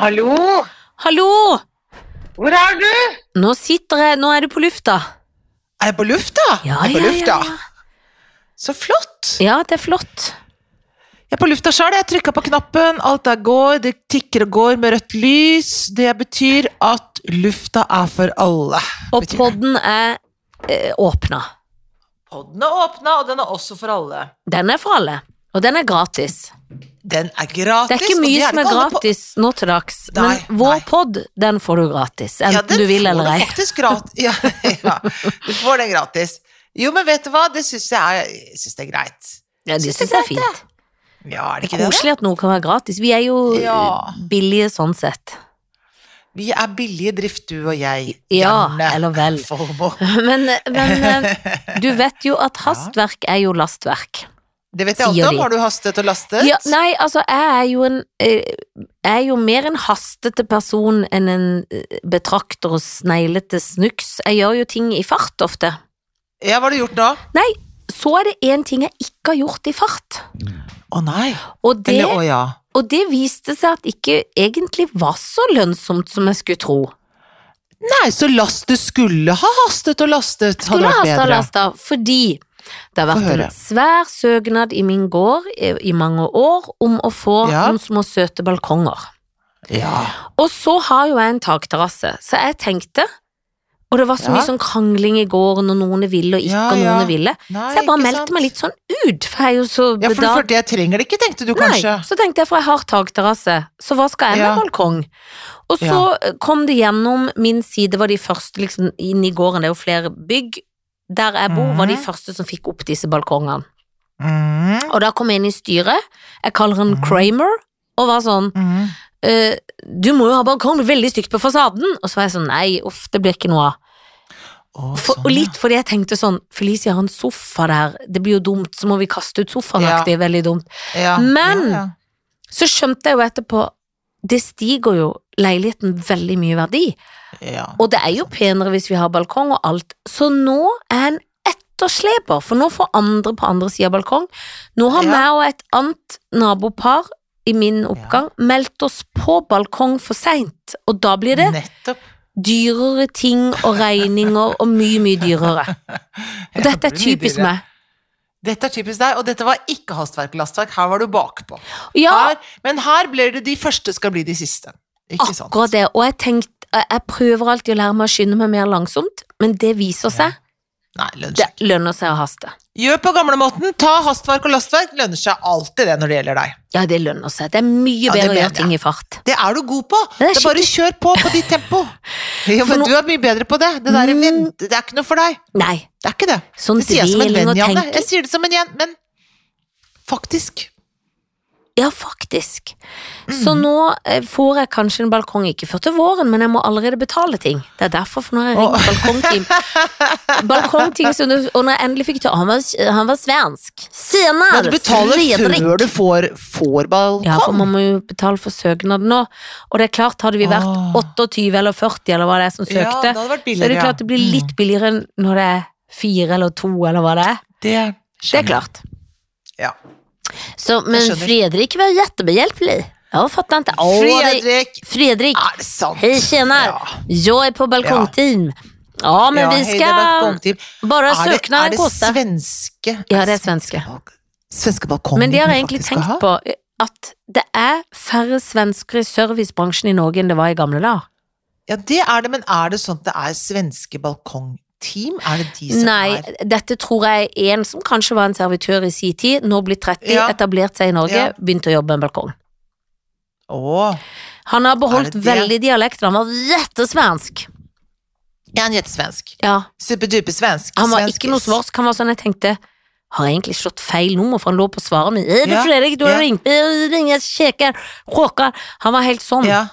Hallo? Hallo! Hvor er du? Nå sitter jeg Nå er du på lufta. Er jeg på lufta? Ja, er på ja, lufta? ja, Så flott. Ja, det er flott. Jeg er på lufta sjøl. Jeg trykka på knappen, alt der går, det tikker og går med rødt lys. Det betyr at lufta er for alle. Og podden er eh, åpna. Podden er åpna, og den er også for alle. Den er for alle. Og den er gratis. Den er gratis. Det er ikke mye som er gratis på... nå til dags, Nei, men vår nei. pod, den får du gratis. Enten Ja, den du vil eller ei. Ja, ja, du får den gratis. Jo, men vet du hva, det syns jeg, jeg synes det er greit. Ja, det syns jeg er fint. Ja, er det Det er koselig at noe kan være gratis. Vi er jo Ja. billige sånn sett. Vi er billige drift, du og jeg. Ja, Janne eller vel. Men, men eh, du vet jo at hastverk er jo lastverk. Det vet jeg alt om. Har du hastet og lastet? Ja, nei, altså, jeg er jo en eh, Jeg er jo mer en hastete person enn en eh, betrakter og sneglete snuks. Jeg gjør jo ting i fart ofte. Ja, hva har du gjort da? Nei, Så er det én ting jeg ikke har gjort i fart, Å nei. og det, Eller å ja. og det viste seg at ikke egentlig var så lønnsomt som jeg skulle tro. Nei, så lastet skulle ha hastet og lastet. Skulle hadde vært bedre. Skulle hastet og lastet, fordi det har vært en svær søknad i min gård i, mange år om å få Ja. noen små søte balkonger. Ja. Og så har jo jeg en takterrasse, så jeg tenkte Og det var så Ja. mye sånn krangling i gården, og noen ville og ikke, Ja, og noen ville. Nei, Så jeg bare meldte sant? meg litt sånn ut, for jeg er jo så Ja, for du følte jeg trenger det ikke, tenkte du kanskje? Nei, så tenkte jeg, for jeg har takterrasse, så hva skal jeg med Ja. balkong? Og så kom det gjennom min side, var de første liksom inn i gården, det er jo flere bygg. Der jeg bor, var de Mhm. første som fikk opp disse balkongene. Mm, Og da kom jeg inn i styret, jeg kaller han mm. Kramer, og var sånn mm. «Eh, Du må jo ha balkong, det blir veldig stygt på fasaden. Og så var jeg sånn, nei, uff, det blir ikke noe av. For, sånn, og litt fordi jeg tenkte sånn, Felicia har en sofa der, det blir jo dumt, så må vi kaste ut sofaen, Ja. er veldig dumt. ja. Men- ja. Så skjønte jeg jo etterpå, det stiger jo leiligheten veldig mye verdi. Ja. Og det er jo penere hvis vi har balkong og alt. Så nå er en ettersleper, for nå får andre på andre sida av balkong. Nå har Ja. meg og et annet nabopar i min oppgang meldt oss på balkong for seint, og da blir det Nettopp. dyrere ting og regninger og mye, mye dyrere. Og dette er typisk meg. Dette er typisk deg, og dette var ikke hastverk lastverk, her var du bakpå. Ja, Her, men her blir det de første skal bli de siste. Ikke sant? akkurat det. Og jeg tenkte, jeg prøver alltid å lære meg å skynde meg mer langsomt, men det viser seg, Nei, lønner det seg lønner seg å haste. Gjør på gamlemåten, ta hastverk og lastverk, lønner seg alltid det når det gjelder deg. Ja, det lønner seg. Det er mye Ja, bedre å gjøre ting i fart. Det er du god på! Det er Det er bare kjør på på ditt tempo. Ja, men no... du er mye bedre på det. Det der Mm. det er ikke noe for deg. Nei, Det er ikke det. sånn Det sier jeg som en venn, Janne. Jeg sier det som en venn, men faktisk. Ja, faktisk. Mm. Så nå eh, får jeg kanskje en balkong, ikke før til våren, men jeg må allerede betale ting. Det er derfor, for nå har jeg ringer balkongteam Balkongteam som du- og når jeg endelig fikk til Han var, han var svensk. Senere! Men du betaler Fredrik. før du får, får balkong. Ja, for man må jo betale for søknaden nå. Og det er klart, hadde vi vært oh. 28 eller 40 eller hva det er som søkte, Ja, det hadde vært så er det klart det blir litt billigere enn når det er fire eller to eller hva det er. Det, Det er klart. Ja. Så, men. Fredrik var jättebehjälplig. Jag fattar inte. Åh, Fredrik, Fredrik, er det sant? hej tjener. Ja. Jag är på balkongteam. Ja, men ja, vi ska balkongteam. bara Er det, söknaden är det svenska? Ja, det är svenska. Svenska Svenske Men det har jag egentlig tänkt ha? på at det er færre svensker i servicebransjen i Norge enn det var i gamle dager. Ja, det er det, men er det sånn at det er svenske balkongteam? Er det de som Nei, er dette tror jeg er en som kanskje var en servitør i sin tid, nå blitt 30, Ja. etablert seg i Norge, Ja. begynte å jobbe med en balkong. Åh. Han har beholdt veldig dialekt, han var jettesvensk. er han jettesvensk? Ja, Superdupersvensk? han var ikke noe svorsk, han var sånn jeg tenkte har jeg egentlig slått feil nummer, for han lå på svaret mitt. Er det Ja, Fredrik, du har ja. ringt meg, ringer kjeker, råkar. Han var helt sånn. Ja.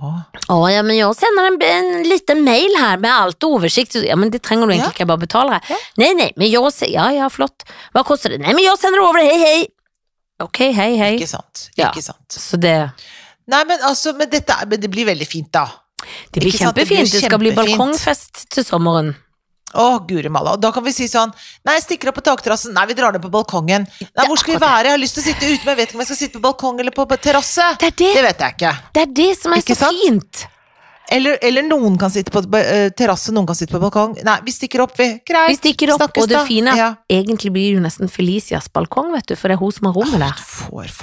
Å ja, men jeg sender en, en liten mail her med alt oversikt. Ja, men det trenger du egentlig ikke, jeg bare betaler her. Ja. Nei, nei, men jeg sender Ja, ja, flott. Hva koster det? Nei, men jeg sender over hei, hei. Ok, hei, hei. Ikke sant. Ja. Ikke sant. Så det, Nei, men altså, men dette men det blir veldig fint, da. det blir sant, det blir kjempefint. Det skal bli balkongfest til sommeren. Å, guri malla. Da kan vi si sånn Nei, jeg stikker opp på takterrassen. Nei, vi drar ned på balkongen. Nei, hvor skal vi være? Jeg har lyst til å sitte ute, men jeg vet ikke om jeg skal sitte på balkong eller på på terrasse. Det det. Det vet jeg ikke. Det er det som er Ikke så sant? fint. Eller, eller noen kan sitte på uh, terrasse, noen kan sitte på balkong. Nei, vi stikker opp, vi. Greit. Vi stikker opp, Snakkes og det fine Ja. Egentlig blir det jo nesten Felicias balkong, vet du, for det er hun som har rommet der.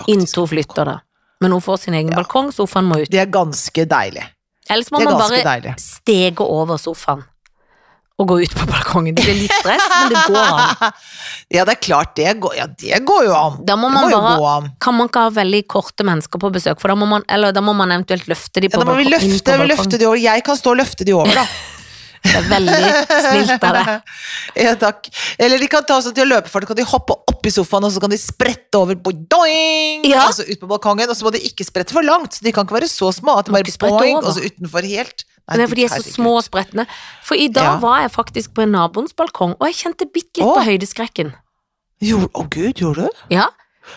Inntil hun flytter, da. Men hun får sin egen Ja. balkong, sofaen må ut. Det er ganske deilig. Ellers må man bare deilig. stege over sofaen og gå ut på balkongen. Det blir litt stress, men det går an. Ja, det er klart, det går, ja, det går jo an. Da må man må bare. Kan man ikke ha veldig korte mennesker på besøk, for da må man, eller da må man eventuelt løfte de på balkongen. Ja, da må vi løfte, vi løfte de over. Jeg kan stå og løfte de over, da. Det er veldig snilt av deg. Ja, takk. Eller de kan ta sånn til å løpe for det, kan de hoppe opp i sofaen, og så kan de sprette over boing, Ja. altså ut på balkongen, og så må de ikke sprette for langt. Så de kan ikke være så små at de bare boing, og så utenfor helt. Nei, er de er så små og spretne. For i dag Ja. var jeg faktisk på en naboens balkong, og jeg kjente bitte litt Åh. på høydeskrekken. Jo, Å gud, gjorde du? Ja,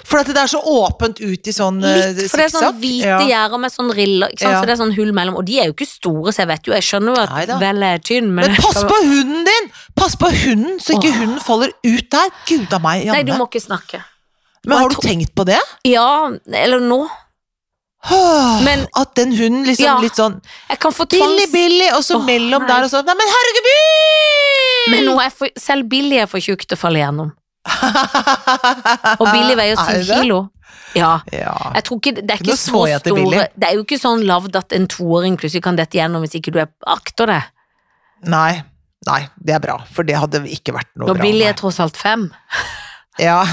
For at det er så åpent ut i sånn eh, litt, for det er sånn hvite Ja. gjerder med sånn riller? Ja. så det er sånn hull mellom, og de er jo ikke store, så jeg vet jo, jeg skjønner jo at vel er tynn, men, Men pass på hunden din! Pass på hunden, så ikke Åh. hunden faller ut der. Gud a meg, Janne. Nei, du må ikke snakke. Men har du tenkt på det? Ja, eller nå. Men- at den hunden liksom Ja. litt sånn Billy, tvangs... Billy, og så oh, mellom nei. der og sånn Nei, men herregud, Men nå er for, selv Billy er for tjukk til å falle gjennom. Og Billy veier Er syv det det? kilo. Ja. Ja. Jeg tror ikke, det er Ikke ikke så store. Det er jo ikke sånn lavt at en toåring plutselig kan dette gjennom hvis ikke du er, akter det. Nei, nei, det er bra, for det hadde ikke vært noe Nå bra. Billy billig er tross alt fem. Ja.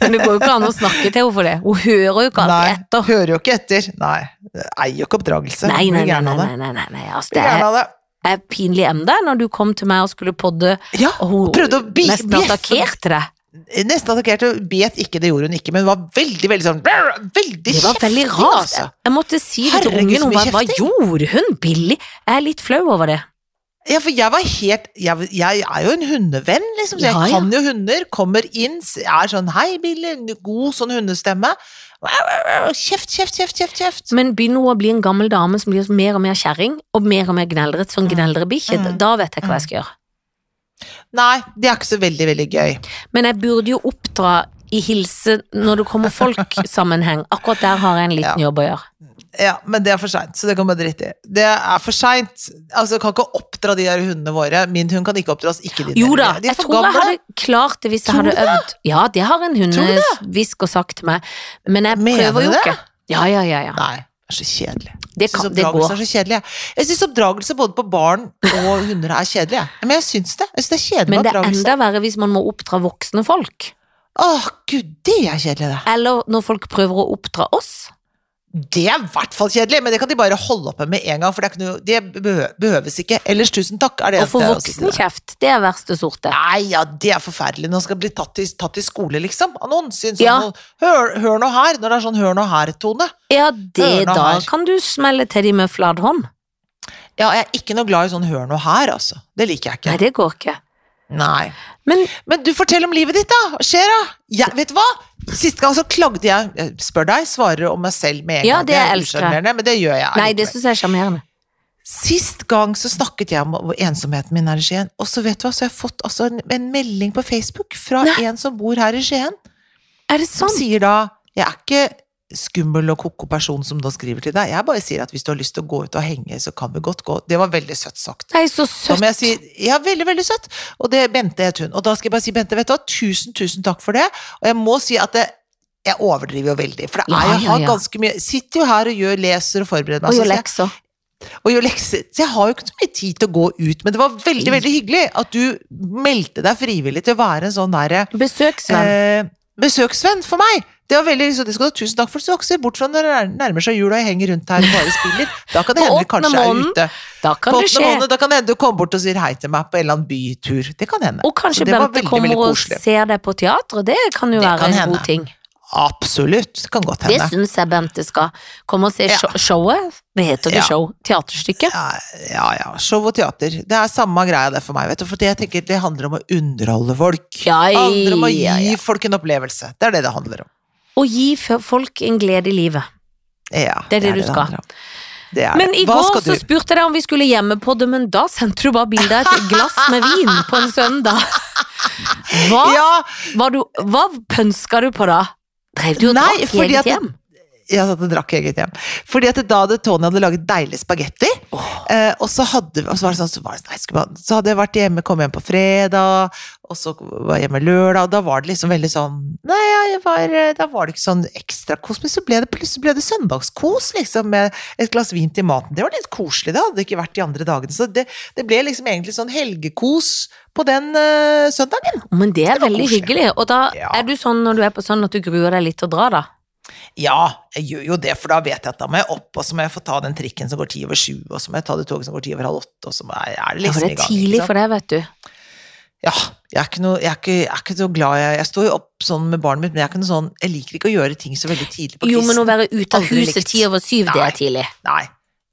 Men det går jo ikke an å snakke til henne for det. Hun hører jo ikke Nei, alltid etter. hører jo ikke etter. Nei, det eier jo ikke oppdragelse. Nei, nei, nei, nei, nei, nei, nei, nei. Altså, det er, er pinlig ennå, når du kom til meg og skulle podde, Ja, og hun prøvde å bi- nesten attakkerte deg. Nesten attakkerte, bet ikke, det gjorde hun ikke, men var veldig, veldig sånn Veldig Det var veldig rart. altså. Jeg måtte si det til ungen. Hun bare, hva gjorde hun, Billy? Jeg er litt flau over det. Ja, for jeg var helt Jeg, jeg er jo en hundevenn, liksom, så jeg Ja, ja. kan jo hunder. Kommer inn, er sånn Hei, Billy. God sånn hundestemme. Kjeft, kjeft, kjeft, kjeft. kjeft. Men begynner hun å bli en gammel dame som blir mer og mer kjerring, og mer og mer gneldret, sånn gneldrebikkje, Mm. da vet jeg hva jeg skal gjøre. Nei, det er ikke så veldig, veldig gøy. Men jeg burde jo oppdra i hilse når det kommer folk-sammenheng. Akkurat der har jeg en liten jobb å gjøre. Ja, men det er for seint, så det kan bare drite i. Det er for seint. Altså, jeg kan ikke oppdra de der hundene våre. Min hund kan ikke oppdras, ikke din. Jo da, jeg tror tror jeg hadde klart det hvis jeg hadde øvd. Ja, det har en hundehvisker sagt til meg, men jeg Mener prøver jo ikke. Ja, ja, ja, ja. Nei, det er så kjedelig. Det, kan, det oppdragelse går. er så kjedelig. jeg. Jeg syns oppdragelse både på barn og hunder er kjedelig. Men jeg syns det. Jeg synes det er kjedelig Men det er enda verre hvis man må oppdra voksne folk. Åh, gud, det er kjedelig, det. Eller når folk prøver å oppdra oss. Det er i hvert fall kjedelig, men det kan de bare holde oppe med en gang, for det, er ikke noe, det behøves ikke. Ellers tusen takk, er det Og for voksenkjeft, det er verste sorte. Nei, ja, det er forferdelig. Nå skal bli tatt i, tatt i skole, liksom. Av noen. Synes Ja. hør, hør nå her, når det er sånn hør nå her-tone. Ja, det da her. kan du smelle til de med flat hånd. Ja, jeg er ikke noe glad i sånn hør nå her, altså. Det liker jeg ikke. Nei, det går ikke. Nei. Men Men du, fortell om livet ditt, da! Hva skjer, da? Jeg, vet du hva? Sist gang så klagde jeg jeg Spør deg, svarer om meg selv med en Ja, gang. det er usjarmerende, Men det gjør jeg. nei, det syns jeg er sjarmerende. Sist gang så snakket jeg om ensomheten min er i Skien, og så vet du hva, så har jeg fått altså en, en melding på Facebook fra Nei. en som bor her i Skien, Er det som sånn? sier da Jeg er ikke skummel og ko-ko person som da skriver til deg, jeg bare sier at hvis du har lyst til å gå ut og henge, så kan vi godt gå. Det var veldig søtt sagt. Nei, så søtt. jeg si, ja, veldig, veldig søtt. Og det Bente het hun. Og da skal jeg bare si, Bente, vet du hva, tusen, tusen takk for det. Og jeg må si at det, jeg overdriver jo veldig, for det er, jeg har ganske mye Sitter jo her og gjør, leser og forbereder meg. Og gjør lekser. og gjør lekser. Så jeg har jo ikke så mye tid til å gå ut, men det var veldig, veldig hyggelig at du meldte deg frivillig til å være en sånn derre Besøksvenn. eh, besøksvenn for meg. Det var veldig, så det skal du ha tusen takk for. Så du skal ikke se bort fra når det nærmer seg jul og jeg henger rundt her og bare spiller. Da kan det hende vi kanskje er ute. da kan På det skje. måned, da kan det hende du kommer bort og sier hei til meg på en eller annen bytur. Det kan hende. Og kanskje Bente kommer og ser deg på teatret. Det kan jo Det være kan en hende. god ting. Absolutt. Det kan godt hende. Det syns jeg Bente skal. Komme og se Ja. showet. Det heter det Ja. show. Teaterstykket? Ja, ja, ja. Show og teater. Det er samme greia det for meg, vet du. For jeg tenker det handler om å underholde folk. Det handler om å gi folk en opplevelse. Det er det det handler om. Og gi folk en glede i livet. Ja, Det er det du skal. Det er Men i går så du? spurte jeg deg om vi skulle hjemme på det, men da sendte du bare bilde av et glass med vin på en søndag. Hva, Ja, var du, hva pønska du på da? Drev du og Nei, drakk i eget det- hjem? jeg satt og drakk eget hjem. Fordi at da hadde Tony hadde laget deilig spagetti, eh, og så hadde, og så var det sånn, så, var det, sånn, nei, skulle man, så hadde jeg vært hjemme, kom hjem på fredag, og så var jeg hjemme lørdag, og da var det liksom veldig sånn Nei, jeg var, eh, da var det ikke sånn ekstra kos, men så ble det plutselig ble det søndagskos, liksom, med et glass vin til maten. Det var litt koselig, det hadde ikke vært de andre dagene. Så det, det ble liksom egentlig sånn helgekos på den uh, søndagen. Men det er Det veldig koselig. hyggelig, og da Ja. er du sånn når du er på sånn at du gruer deg litt til å dra, da? Ja, jeg gjør jo det, for da vet jeg at da må jeg opp, og så må jeg få ta den trikken som går ti over sju, og så må jeg ta det toget som går ti over halv åtte, og så jeg, er det Ja, liksom for det i er gang. tidlig for deg, vet du. Ja, jeg er noe, jeg er ikke, jeg er ikke så glad jeg, jeg står jo opp sånn med barnet mitt, men jeg er ikke noe sånn, jeg liker ikke å gjøre ting så veldig tidlig på Jo, men å være ute av huset ti over syv, det er tidlig. Nei,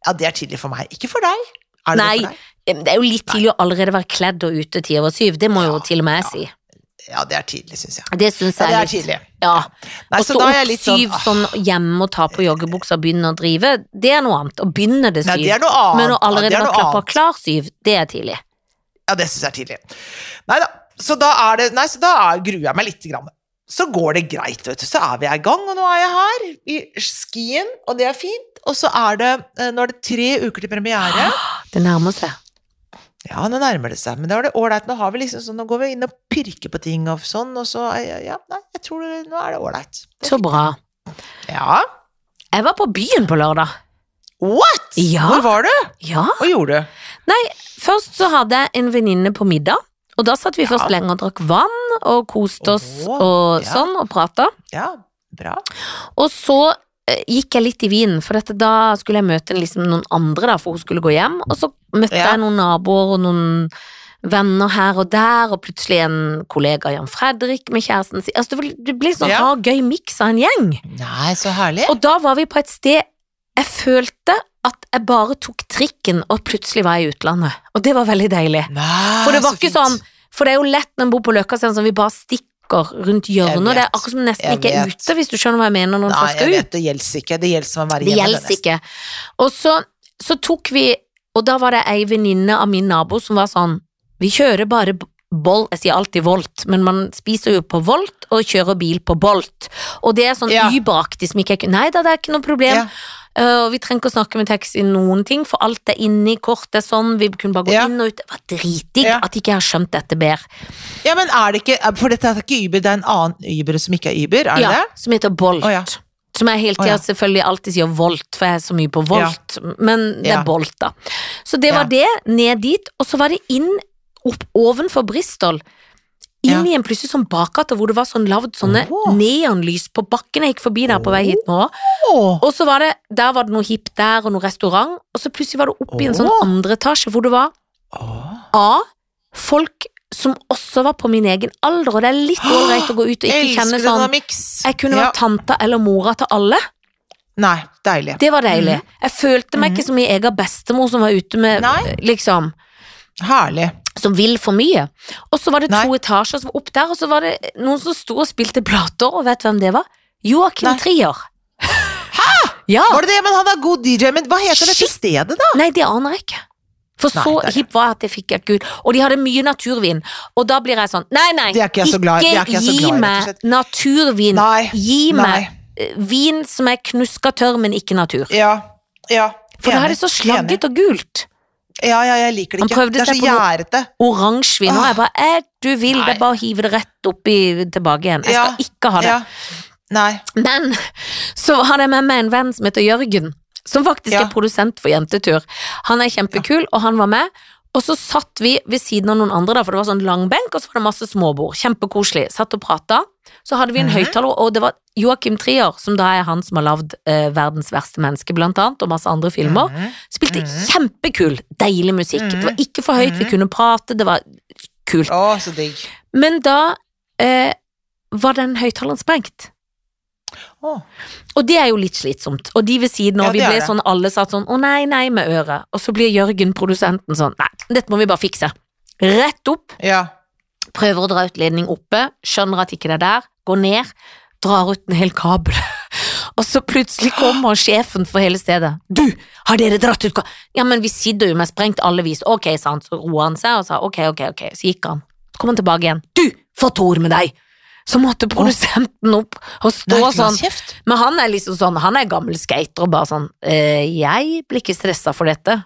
ja, det er tidlig for meg. Ikke for deg. Er det Nei. det for deg? Det er jo litt tidlig å allerede være kledd og ute ti over syv, det må jo til og med jeg ja. si. Ja, det er tidlig, syns jeg. Det syns Ja, det er litt tidlig. Ja. Nei, og så opp jeg litt sånn, syv sånn hjemme og ta på joggebuksa og begynne å drive, det er noe annet. Å begynne det syv. Nei, det er noe annet. Men å allerede ha være klappa klar syv, det er tidlig. Ja, det syns jeg er tidlig. Nei da. Så da er det Nei, så da er, gruer jeg meg lite grann. Så går det greit, vet du. Så er vi i gang, og nå er jeg her i skien, og det er fint. Og så er det eh, Nå er det tre uker til premiere. Det nærmer seg. Ja, nå nærmer det seg, men da er det ålreit. Nå har vi liksom sånn, nå går vi inn og pirker på ting og sånn, og så eh, Ja, nei, jeg tror det, nå er det ålreit. Så bra. Ja. Jeg var på byen på lørdag. What?! Ja. Hvor var du? Ja. Hva gjorde du? Nei, først så hadde jeg en venninne på middag, og da satt vi Ja. først lenge og drakk vann og koste oss oh, og ja. sånn og prata. Ja, bra. Og så gikk jeg litt i vinen, for da skulle jeg møte liksom noen andre, da, for hun skulle gå hjem. Og så møtte Ja. jeg noen naboer og noen venner her og der, og plutselig en kollega, Jan Fredrik, med kjæresten sin. Altså, det ble- sånn Ja. rar, gøy miks av en gjeng. Nei, så herlig. Og da var vi på et sted jeg følte at jeg bare tok trikken, og plutselig var jeg i utlandet. Og det var veldig deilig. Nei, For det var ikke fint. sånn For det er jo lett når en bor på Løkka, så som sånn vi bare stikker rundt hjørnet. Det er akkurat som nesten Jeg ikke er vet. ute, hvis du skjønner hva jeg mener når Nei, jeg skal ut. det gjelder ikke. Det gjelder som å være Det hjemme. gjelder ikke. Og så, så tok vi Og da var det ei venninne av min nabo som var sånn Vi kjører bare Bolt, jeg sier alltid Volt, men man spiser jo på Volt og kjører bil på Bolt. Og det er sånn Ja. Uber-aktig som ikke er Nei da, det er ikke noe problem. Ja. Uh, og vi trenger ikke å snakke med taxi noen ting, for alt er inni, kortet sånn, vi kunne bare gå Ja. inn og ut. Det var dritdigg Ja. at ikke jeg har skjønt dette bedre. Ja, men er det ikke For dette er ikke Uber, det er en annen Uber som ikke er Uber, er Ja, det? som heter Bolt. Oh, ja. Som jeg hele tida selvfølgelig alltid sier Volt, for jeg er så mye på Volt. Men det er Bolt, da. Så det var det, ned dit, og så var det inn opp ovenfor Bristol. Inn Ja. i en plutselig sånn bakgate hvor det var sånn lagd sånne oh. neonlys på bakken. Jeg gikk forbi der på vei hit nå. Oh. Og så var det, der var det noe hipt der, og noe restaurant. Og så plutselig var det oppe i en sånn andre etasje hvor det var. A. Folk som også var på min egen alder, og det er litt ålreit å gå ut og ikke kjenne sånn. Jeg kunne ja. vært tanta eller mora til alle. Nei, deilig. Det var deilig. Jeg følte meg mm. ikke som min egen bestemor som var ute med Nei. liksom Herlig. Som vil for mye. Og så var det to Nei. etasjer som var opp der, og så var det noen som sto og spilte plater, og vet hvem det var? Joakim. Trier. Hæ?! Ja! Var det det? Men han er god DJ. Men hva heter dette Shit. stedet, da? Nei, det aner jeg ikke. For Nei, så hipp var jeg at jeg fikk et ut. Og de hadde mye naturvin. Og da blir jeg sånn Nei, nei, ikke så glad i. Ikke gi meg naturvin. Nei. Gi meg eh, vin som er knuska tørr, men ikke natur. Ja. Ja. For da er det så slagget og gult. Ja, ja, jeg liker det Han prøvde Det er så gjærete. Oransjevin. Og jeg bare eh, Du vil, det er bare å hive det rett oppi tilbake igjen. Jeg Ja. skal ikke ha det. Ja. Nei. Men så hadde jeg med meg en venn som heter Jørgen, som faktisk Ja. er produsent for Jentetur. Han er kjempekul, og han var med. Og så satt vi ved siden av noen andre, da, for det var sånn lang benk, og så var det masse småbord. Kjempekoselig. Satt og prata. Så hadde vi en Mhm. høyttaler, og det var Joakim Trier, som da er han som har lagd eh, 'Verdens verste menneske', blant annet, og masse andre filmer. Mhm. Spilte Mhm. kjempekul, deilig musikk. Det var ikke for høyt, vi kunne prate, det var kult. Å, så digg. Men da eh, var den høyttaleren sprengt. Oh. Og det er jo litt slitsomt. Og de ved siden av, Ja, vi ble sånn, alle satt sånn 'å nei, nei' med øret. Og så blir Jørgen, produsenten, sånn 'nei, dette må vi bare fikse'. Rett opp, Ja. Prøver å dra ut ledning oppe, skjønner at ikke det er der, går ned, drar ut en hel kabel. Og så plutselig kommer sjefen for hele stedet. Du, har dere dratt ut ka-» Ja, men vi sitter jo med sprengt alle vis. Ok, sant. Så roer han seg og sa ok, ok, ok. Så gikk han. Så kom han tilbake igjen. Du, få Tor med deg! Så måtte produsenten opp og stå sånn. Men han er liksom sånn, han er gammel skater og bare sånn eh, Jeg blir ikke stressa for dette.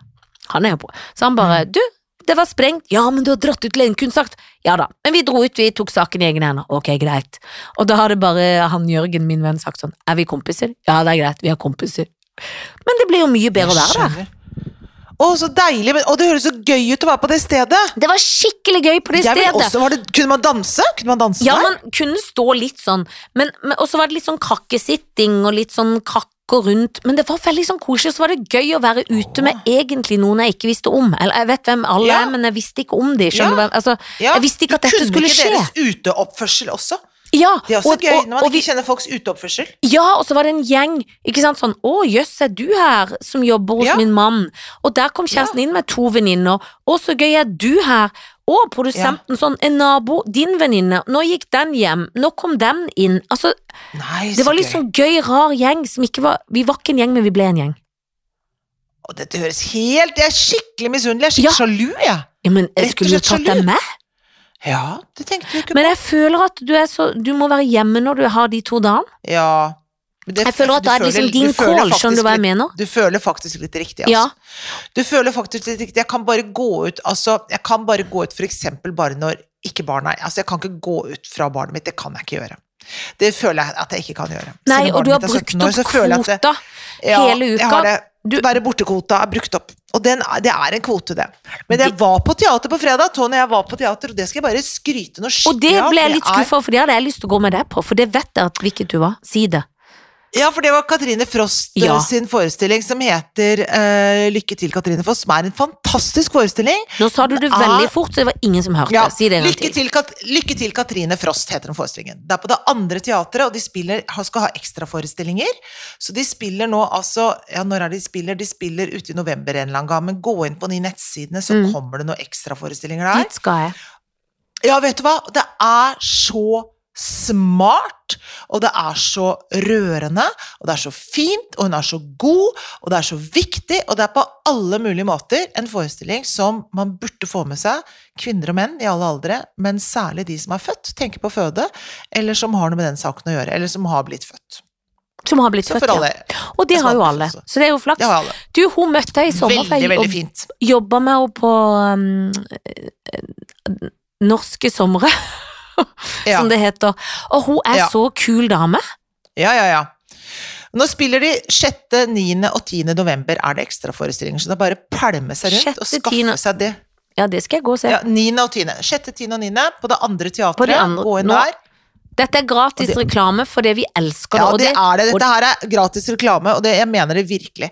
Han er jo på. Så han bare Mm. Du, det var sprengt. Ja, men du har dratt ut sagt Ja da. Men vi dro ut, vi tok saken i egne hender. Ok, greit. Og da hadde bare han Jørgen, min venn, sagt sånn Er vi kompiser? Ja, det er greit, vi er kompiser. Men det ble jo mye bedre å være der. Å, så deilig. Men, og det høres så gøy ut å være på det stedet. Det var skikkelig gøy på det Jeg vil stedet. også, var det, kunne man danse? Kunne man danse Ja, der? man kunne stå litt sånn, men, men og så var det litt sånn krakkesitting og litt sånn krakker rundt, men det var veldig sånn koselig, så var det gøy å være ute med egentlig noen jeg ikke visste om, eller jeg vet hvem alle Ja. er, men jeg visste ikke om de, Ja. altså, Ja, jeg visste ikke at dette skulle skje. Du kunne ikke deres uteoppførsel også. Ja, Det er også og, gøy når man og og, ikke kjenner folks uteoppførsel. ja, og så var det en gjeng, ikke sant, sånn, å jøss, er du her, som jobber hos Ja. min mann, og der kom kjæresten inn med to venninner, å så gøy er du her, og produsenten sånn, en nabo, din venninne, nå gikk den hjem, nå kom den inn, altså, Nei, Det var litt sånn gøy, rar gjeng som ikke var Vi var ikke en gjeng, men vi ble en gjeng. Å, dette høres helt Jeg er skikkelig misunnelig. Jeg er Ja. skikkelig sjalu, jeg. Ja, men Rett jeg skulle jo tatt deg med. Ja, det tenkte du ikke på. Men jeg føler at du så Du må være hjemme når du har de to dagene. Ja. Det- Jeg føler at det er føler- liksom din kål, skjønner du hva jeg mener? Du føler faktisk litt riktig, altså. Ja. Du føler faktisk litt riktig. Jeg kan bare gå ut Altså, jeg kan bare gå ut for eksempel bare når ikke barna Altså, jeg kan ikke gå ut fra barnet mitt. Det kan jeg ikke gjøre. Det føler jeg at jeg ikke kan gjøre. Nei, og du har brukt 17 år, opp jeg kvota Ja, hele uka. har det. Du- Være borte-kvota er brukt opp. Og den, det er en kvote, det. Men jeg var på teater på fredag, Tony, jeg var på teater, og det skal jeg bare skryte noe skikkelig Og det ble jeg litt skuffa over, for det hadde jeg lyst til å gå med deg på, for det vet jeg at hvilket du var. Si det. Ja, for det var Katrine Frost eh, Ja. sin forestilling som heter uh, Lykke til, Katrine Foss, som er en fantastisk forestilling. Nå sa du det veldig er- fort, så det var ingen som hørte. Ja, Si det en gang til. til, Kat Lykke til, Katrine Frost heter den forestillingen. Det er på det andre teatret, og de spiller, skal ha ekstraforestillinger. Så de spiller nå altså Ja, når er de spiller? De spiller ute i november en eller annen gang, men gå inn på de nettsidene, så Mm. kommer det noen ekstraforestillinger der. Dit skal jeg. Ja, vet du hva? Det er så smart, og det er så rørende, og det er så fint, og hun er så god, og det er så viktig, og det er på alle mulige måter en forestilling som man burde få med seg, kvinner og menn i alle aldre, men særlig de som er født, tenker på føde, eller som har noe med den saken å gjøre, eller som har blitt født. Som har blitt født, alle. ja. Og det har jo alle, så det er jo flaks. Du, hun møtte deg i sommer, Veldig, veldig fint. jobba med henne på um, Norske somre, Ja. som det heter. Og hun er Ja. så kul dame. Ja, ja, ja. Nå spiller de 6., 9. og 10. november er det ekstraforestillinger, så det er bare å pælme seg rundt og 6., skaffe 10.. seg det. Ja, det skal jeg gå og se. Ja, 9. og 10. 6., 10. og 9. på det andre teatret. De andre- Gå inn nå- der. Dette er gratis Og det- reklame fordi vi elsker det. Ja, og det er det. Dette her er gratis reklame, og det, jeg mener det virkelig.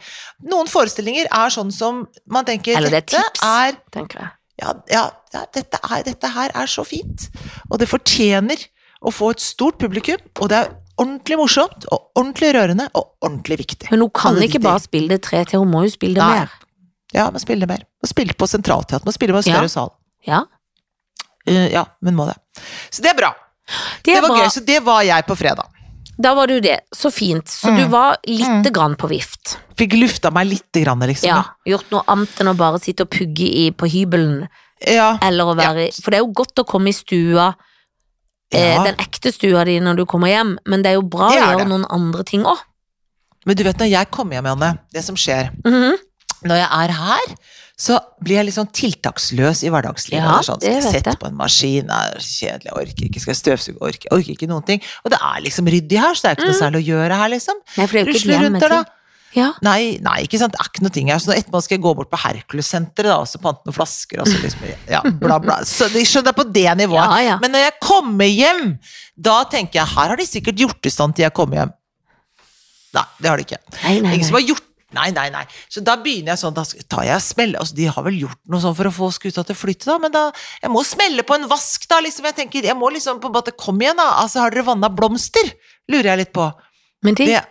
Noen forestillinger er sånn som man tenker Eller det er tips. er tenker jeg. Ja, ja, ja dette, er, dette her er så fint. Og det fortjener å få et stort publikum, og det er ordentlig morsomt, og ordentlig rørende, og ordentlig viktig. Men hun kan ikke bare spille det tre til, hun må jo spille det Nei. mer. Ja, må spille det mer. Må spille på sentralteater, må spille på en Ja. større sal. Ja, Uh, ja, men må det. Så det er bra. det Det var bra. gøy, så det var jeg på fredag. Da var du det. Så fint. Så Mm. du var lite grann på vift. Fikk lufta meg lite grann, liksom. Ja. Gjort noe annet enn å bare sitte og pugge i, på hybelen, Ja. eller å være For det er jo godt å komme i stua, eh, ja. den ekte stua di når du kommer hjem, men det er jo bra å gjøre noen andre ting òg. Men du vet når jeg kommer hjem, Janne, det som skjer Mhm. Når jeg er her, så blir jeg litt sånn tiltaksløs i hverdagslivet. Ja, sånn, skal jeg sette på en maskin, er kjedelig, jeg orker ikke. Skal jeg støvsuge, orker, orker ikke noen ting. Og det er liksom ryddig her, så det er ikke noe særlig å gjøre her, liksom. Nei, er Rusler rundt der, da. Ja. Nei, nei, ikke sant, det er ikke noe ting her. Så etterpå skal jeg gå bort på Hercules-senteret og så pante noen flasker, og så liksom, ja, bla, bla. Så de skjønner på det nivået. Ja, ja. Men når jeg kommer hjem, da tenker jeg, her har de sikkert gjort i stand til jeg kommer hjem. Nei, det har de ikke. Nei, nei, Ingen som har gjort Nei, nei, nei. Så da begynner jeg sånn, da tar jeg smell. Altså, de har vel gjort noe sånn for å få skuta til å flytte, da, men da Jeg må smelle på en vask, da, liksom. Jeg tenker, jeg må liksom på en måte Kom igjen, da. Altså, har dere vanna blomster? Lurer jeg litt på. Men de Det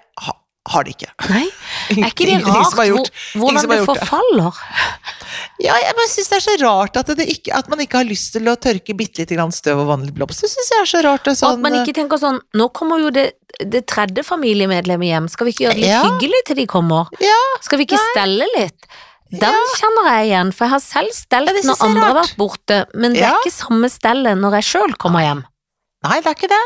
har de ikke. nei, er ikke det rart har gjort- hvordan det forfaller? Ja, jeg bare syns det er så rart at, det ikke, at man ikke har lyst til å tørke bitte lite grann støv og blomster. Det syns jeg er så rart. Og sånn, at man ikke tenker sånn Nå kommer jo det, det tredje familiemedlemmet hjem, skal vi ikke gjøre det litt Ja. hyggelig til de kommer? Ja, Skal vi ikke stelle litt? Den kjenner jeg igjen, for jeg har selv stelt Ja, når andre har vært borte, men det er ikke samme stellet når jeg sjøl kommer hjem. Nei, det er ikke det.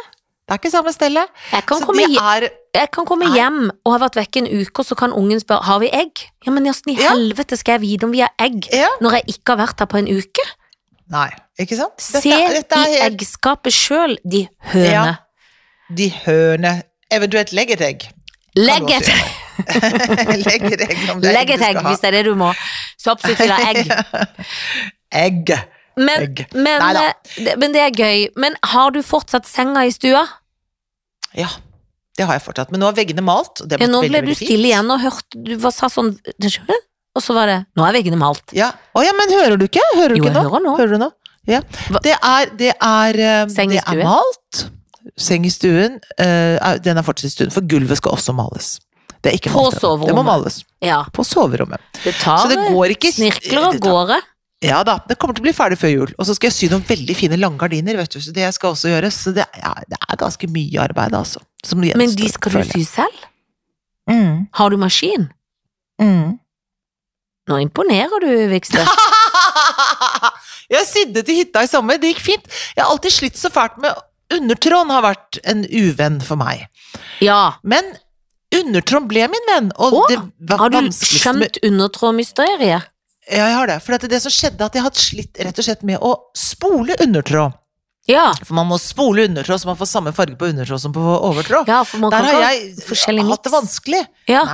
Det er ikke samme stellet. Jeg kan Så komme, er jeg kan komme hjem og ha vært vekke en uke, og så kan ungen spørre har vi egg. Ja, men åssen i Ja. helvete skal jeg vite om vi har egg Ja. når jeg ikke har vært her på en uke? Nei, ikke sant? Dette, Se dette i helt eggskapet sjøl, de høne. Ja. De høne Eventuelt legg et egg. Legg et også legg et egg Legg egg et egg hvis det er det du må. Så absolutt ha egg. Egg. Men, men, eh, men det er gøy. Men har du fortsatt senga i stua? Ja, det har jeg fortsatt. Men nå er veggene malt. Ja, ble nå veldig, ble du veldig fint. stille igjen og hørte Du var, sa sånn Og så var det Nå er veggene malt. Ja. Å ja, men hører du ikke? Hører du Jo, ikke nå? hører nå. Hører du nå? Ja. Det er, det er, eh, det er malt. Seng i stuen. eh, er- den er fortsatt i stuen, for gulvet skal også males. Det er ikke På soverommet. Det må males. Ja. På soverommet. Det tar Så det går ikke snirkler av gårde. Ja da, det kommer til å bli ferdig før jul. Og så skal jeg sy noen veldig fine lange gardiner, vet du. Så det skal også gjøres. Så det, ja, det er ganske mye arbeid, altså. Men de skal du sy selv? Mm. Har du maskin? Mm. Nå imponerer du, Vikstvedt. jeg sydde til hytta i sommer, det gikk fint. Jeg har alltid slitt så fælt med Undertråden har vært en uvenn for meg. Ja. Men undertråden ble min venn, og Åh, det var Har du skjønt undertrådmysteriet? Ja, jeg har det. For at det som skjedde, at jeg hadde slitt rett og slett med å spole undertråd. Ja. For man må spole undertråd så man får samme farge på undertråd som på overtråd. ja, for man Der kan har ha jeg hatt det vanskelig. Ja.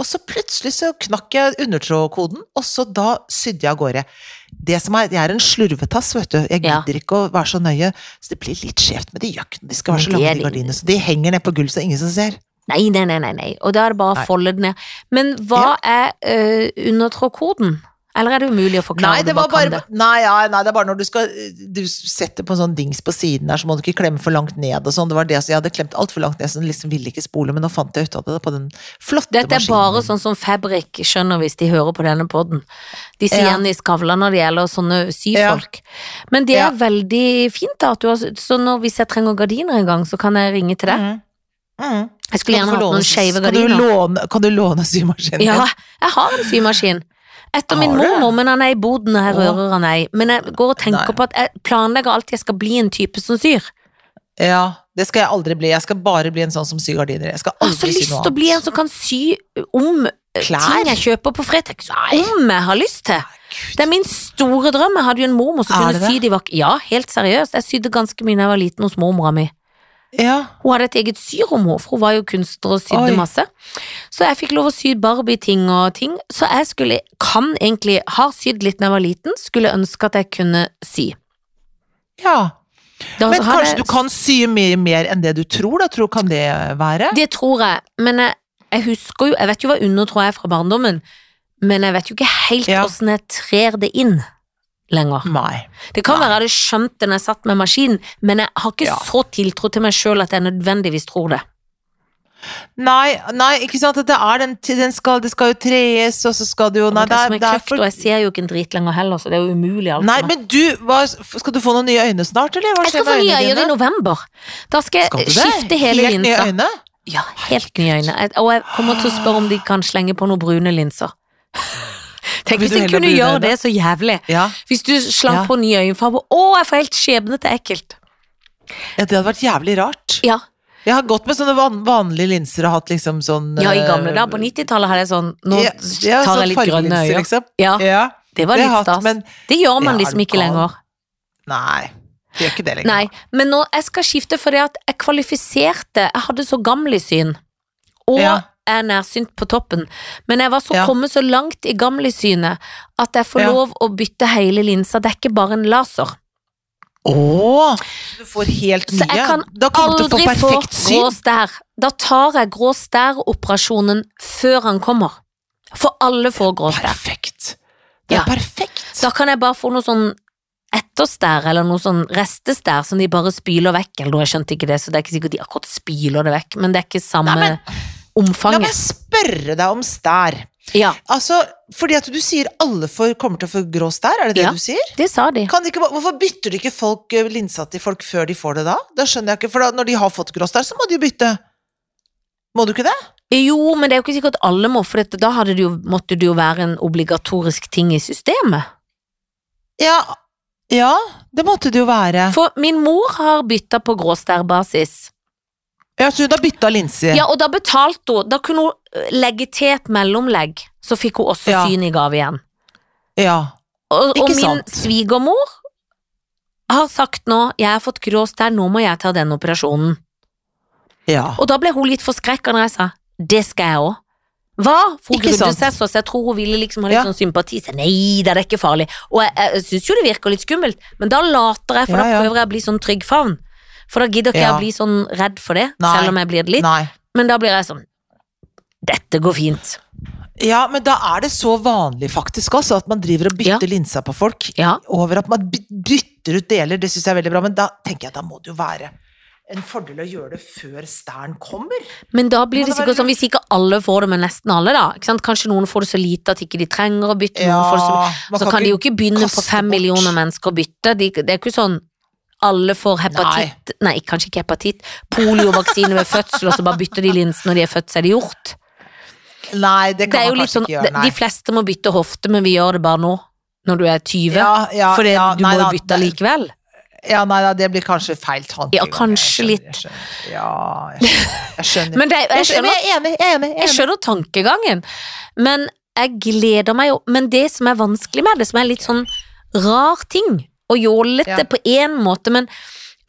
Og så plutselig så knakk jeg undertrådkoden, og så da sydde jeg av gårde. Det som er, Jeg er en slurvetass, vet du. Jeg gidder ikke å være så nøye, så det blir litt skjevt med de jøkkene. De skal være så det lange, er de gardinene, så de henger ned på gulvet så ingen som ser. Nei, nei, nei, nei. Og da er det bare å folde det ned. Men hva er uh, undertrådkoden? Eller er det umulig å forklare? Nei, det var bare det? nei, ja, nei, det er bare når du skal Du setter på en sånn dings på siden der, så må du ikke klemme for langt ned og sånn. Det var det, så jeg hadde klemt altfor langt ned, så den liksom ville ikke spole, men nå fant jeg ut av det på den flotte Dette er maskinen. bare sånn som Fabrik skjønner hvis de hører på denne podden. De sier Ja. i Skavlan når det gjelder sånne syfolk. Men det er Ja. veldig fint da, at du har Så når, hvis jeg trenger gardiner en gang, så kan jeg ringe til deg. Mm. Mm. Jeg skulle gjerne hatt noen skeive kan du gardiner. låne- Kan du låne symaskinen Ja, jeg har en symaskin. Etter min mormor, men han er i boden, og jeg rører han ei. Men jeg går og tenker Nei. på at jeg planlegger alltid jeg skal bli en type som syr. Ja, det skal jeg aldri bli. Jeg skal bare bli en sånn som syr gardiner. Jeg skal aldri Jeg har så sy lyst til å bli en som kan sy om eh, Klær? ting jeg kjøper på Fretex. Om jeg har lyst til. Det er min store drøm. Jeg hadde jo en mormor som kunne det sy de vak... Ja, helt seriøst. Jeg sydde ganske mye da jeg var liten hos mormora mi. Ja, Hun hadde et eget syrom, hun, for hun var jo kunstner og sydde Oi. masse. Så jeg fikk lov å sy Barbie-ting og ting. Så jeg skulle, kan egentlig, har sydd litt da jeg var liten, skulle ønske at jeg kunne sy. ja. Da Men kanskje jeg- du kan sy mye mer enn det du tror, da? Tror, kan det være? Det tror jeg, men jeg, jeg husker jo Jeg vet jo hva undertråd er fra barndommen, men jeg vet jo ikke helt Ja. åssen jeg trer det inn lenger. Nei. Det kan Nei. være jeg hadde skjønt det når jeg satt med maskinen, men jeg har ikke Ja. så tiltro til meg sjøl at jeg nødvendigvis tror det. Nei, nei, ikke sant. At det er den, den skal, det skal jo trees, og så skal det jo Nei, det er det er, for og jeg ser jo ikke en drit lenger heller, så det er jo umulig. Alt Nei, men du, hva, skal du få noen nye øyne snart, eller? Hva jeg skal få nye øyne i november. Da skal jeg Skal skifte hele Helt nye øyne? Ja, helt nye øyne. Og jeg kommer til å spørre om de kan slenge på noen brune linser. Tenk hvis jeg kunne gjøre det så jævlig. Ja. Hvis du slang Ja. på ny øyenfarge. Å, jeg får helt skjebnete ekkelt. ja, det hadde vært jævlig rart. Ja. Jeg har gått med sånne van vanlige linser og hatt liksom sånn ja, i eh, gamle dager. På 90-tallet hadde jeg sånn Nå ja, tar sånn jeg litt grønne øyne. Liksom. Ja, det var det litt stas. men Det gjør man liksom ikke lenger. nei. Det gjør ikke det lenger. Nei, men nå, jeg skal skifte fordi at jeg kvalifiserte Jeg hadde så gamlesyn. og Ja. Er nærsynt på toppen, men jeg var så Ja. kommet så langt i gamlesynet at jeg får Ja. lov å bytte hele linsa. Det er ikke bare en laser. Åh, du får helt Så jeg kan Aldri få få grå stær. Da tar jeg grå stær-operasjonen før han kommer. For alle får grå stær. Perfekt. Det er Ja. perfekt. Da kan jeg bare få noe sånn etterstær, eller noe sånn restestær som de bare spyler vekk, eller jeg skjønte ikke det, så det er ikke sikkert de akkurat spyler det vekk, men det er ikke samme Nei, men- La omfanget. meg spørre deg om stær. Ja, Altså, fordi at du sier alle får, kommer til å få grå stær, er det det Ja. du sier? det sa de. Kan de ikke, hvorfor bytter de ikke folk eh, linsa til folk før de får det da? Da skjønner jeg ikke, for da, når de har fått grå stær, så må de jo bytte. Må du ikke det? Jo, men det er jo ikke sikkert alle må, for dette, da det jo, måtte det jo være en obligatorisk ting i systemet. Ja, ja det måtte det jo være. For min mor har bytta på gråstærbasis. Ja, så har bytta linse. Ja, og da betalte hun, da kunne hun legge til et mellomlegg, så fikk hun også Ja. syn i gave igjen. Ja. Og, og min sant. svigermor har sagt nå, jeg har fått grå stær, nå må jeg ta den operasjonen. ja. Og da ble hun litt forskrekka når jeg sa, det skal jeg også. Hva? For hun Ikke grudde seg så, så jeg tror hun ville liksom ha litt Ja. sånn sympati. Så nei, det er ikke farlig. Og jeg, jeg syns jo det virker litt skummelt, men da later jeg, for Ja, da prøver jeg å bli sånn trygg favn. For da gidder ikke Ja. jeg å bli sånn redd for det, Nei. selv om jeg blir det litt. Nei. Men da blir jeg sånn, dette går fint. Ja, men da er det så vanlig faktisk også, at man driver og bytter linsa på folk. Ja. Over at man by- bytter ut deler, det syns jeg er veldig bra, men da tenker jeg at da må det jo være en fordel å gjøre det før stæren kommer. Men da blir det det sikkert sånn, hvis ikke alle får det, men nesten alle da? Kanskje noen får det så lite at ikke de trenger å bytte, det så Så kan de jo ikke begynne på fem bort. millioner mennesker å bytte. De, det er ikke sånn alle får hepatitt Nei, kanskje ikke hepatitt. Poliovaksine ved fødsel, og så bare bytter de linsen når de er født, så er de gjort. Nei, det Det kan det man kanskje sånn, ikke gjøre, nei. De fleste må bytte hofte, men vi gjør det bare nå. Når du er 20. ja, ja, for ja, du nei må jo bytte det- likevel. Ja, nei da, det blir kanskje feil tanke. Ja, kanskje litt. Jeg skjønner. Ja, jeg skjønner. Jeg skjønner. Men det, jeg, skjønner. jeg er enig, jeg er enig. Jeg er skjønner tankegangen, men jeg gleder meg jo Men det som er vanskelig med det, som er litt sånn rar ting, og jålete Ja. på én måte, men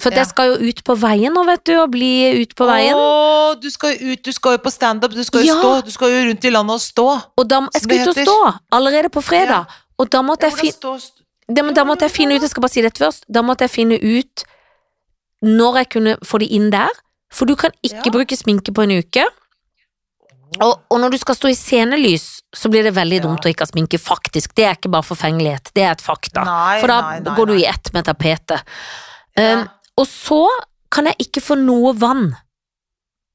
For Ja. jeg skal jo ut på veien nå, vet du, og bli ut på veien. Å, du skal jo ut, du skal jo på standup, du skal jo Ja. stå, du skal jo rundt i landet og stå. Og da, jeg skal ut og stå allerede på fredag. Og da måtte, jeg stå, st- da, da måtte jeg finne ut, jeg skal bare si dette først, da måtte jeg finne ut når jeg kunne få det inn der. For du kan ikke Ja. bruke sminke på en uke. Og, og når du skal stå i scenelys, så blir det veldig Ja. dumt å ikke ha sminke, faktisk. Det er ikke bare forfengelighet, det er et fakta. Nei, For da nei, nei, går du i ett med tapetet. Ja. Um, og så kan jeg ikke få noe vann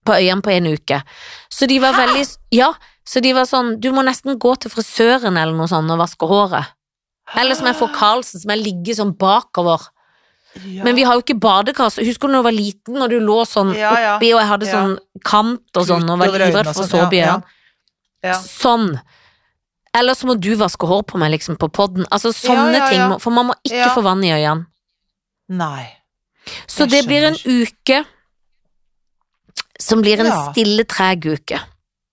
på øynene på en uke. Så de var Hæ? veldig Ja, så de var sånn Du må nesten gå til frisøren eller noe sånt og vaske håret. Eller som jeg får Carlsen, som jeg ligger sånn bakover. Ja. Men vi har jo ikke badekar, husker du da jeg var liten, når du lå sånn Ja, ja. oppi, og jeg hadde Ja. sånn kant og sånn, og var livredd for å sånn, sove i ja, øynene. Ja. Sånn. Eller så må du vaske hår på meg, liksom, på podden. Altså sånne Ja, ting, for man må ikke få vann i øynene. Nei. Så Jeg det blir en uke som blir en stille, treg uke.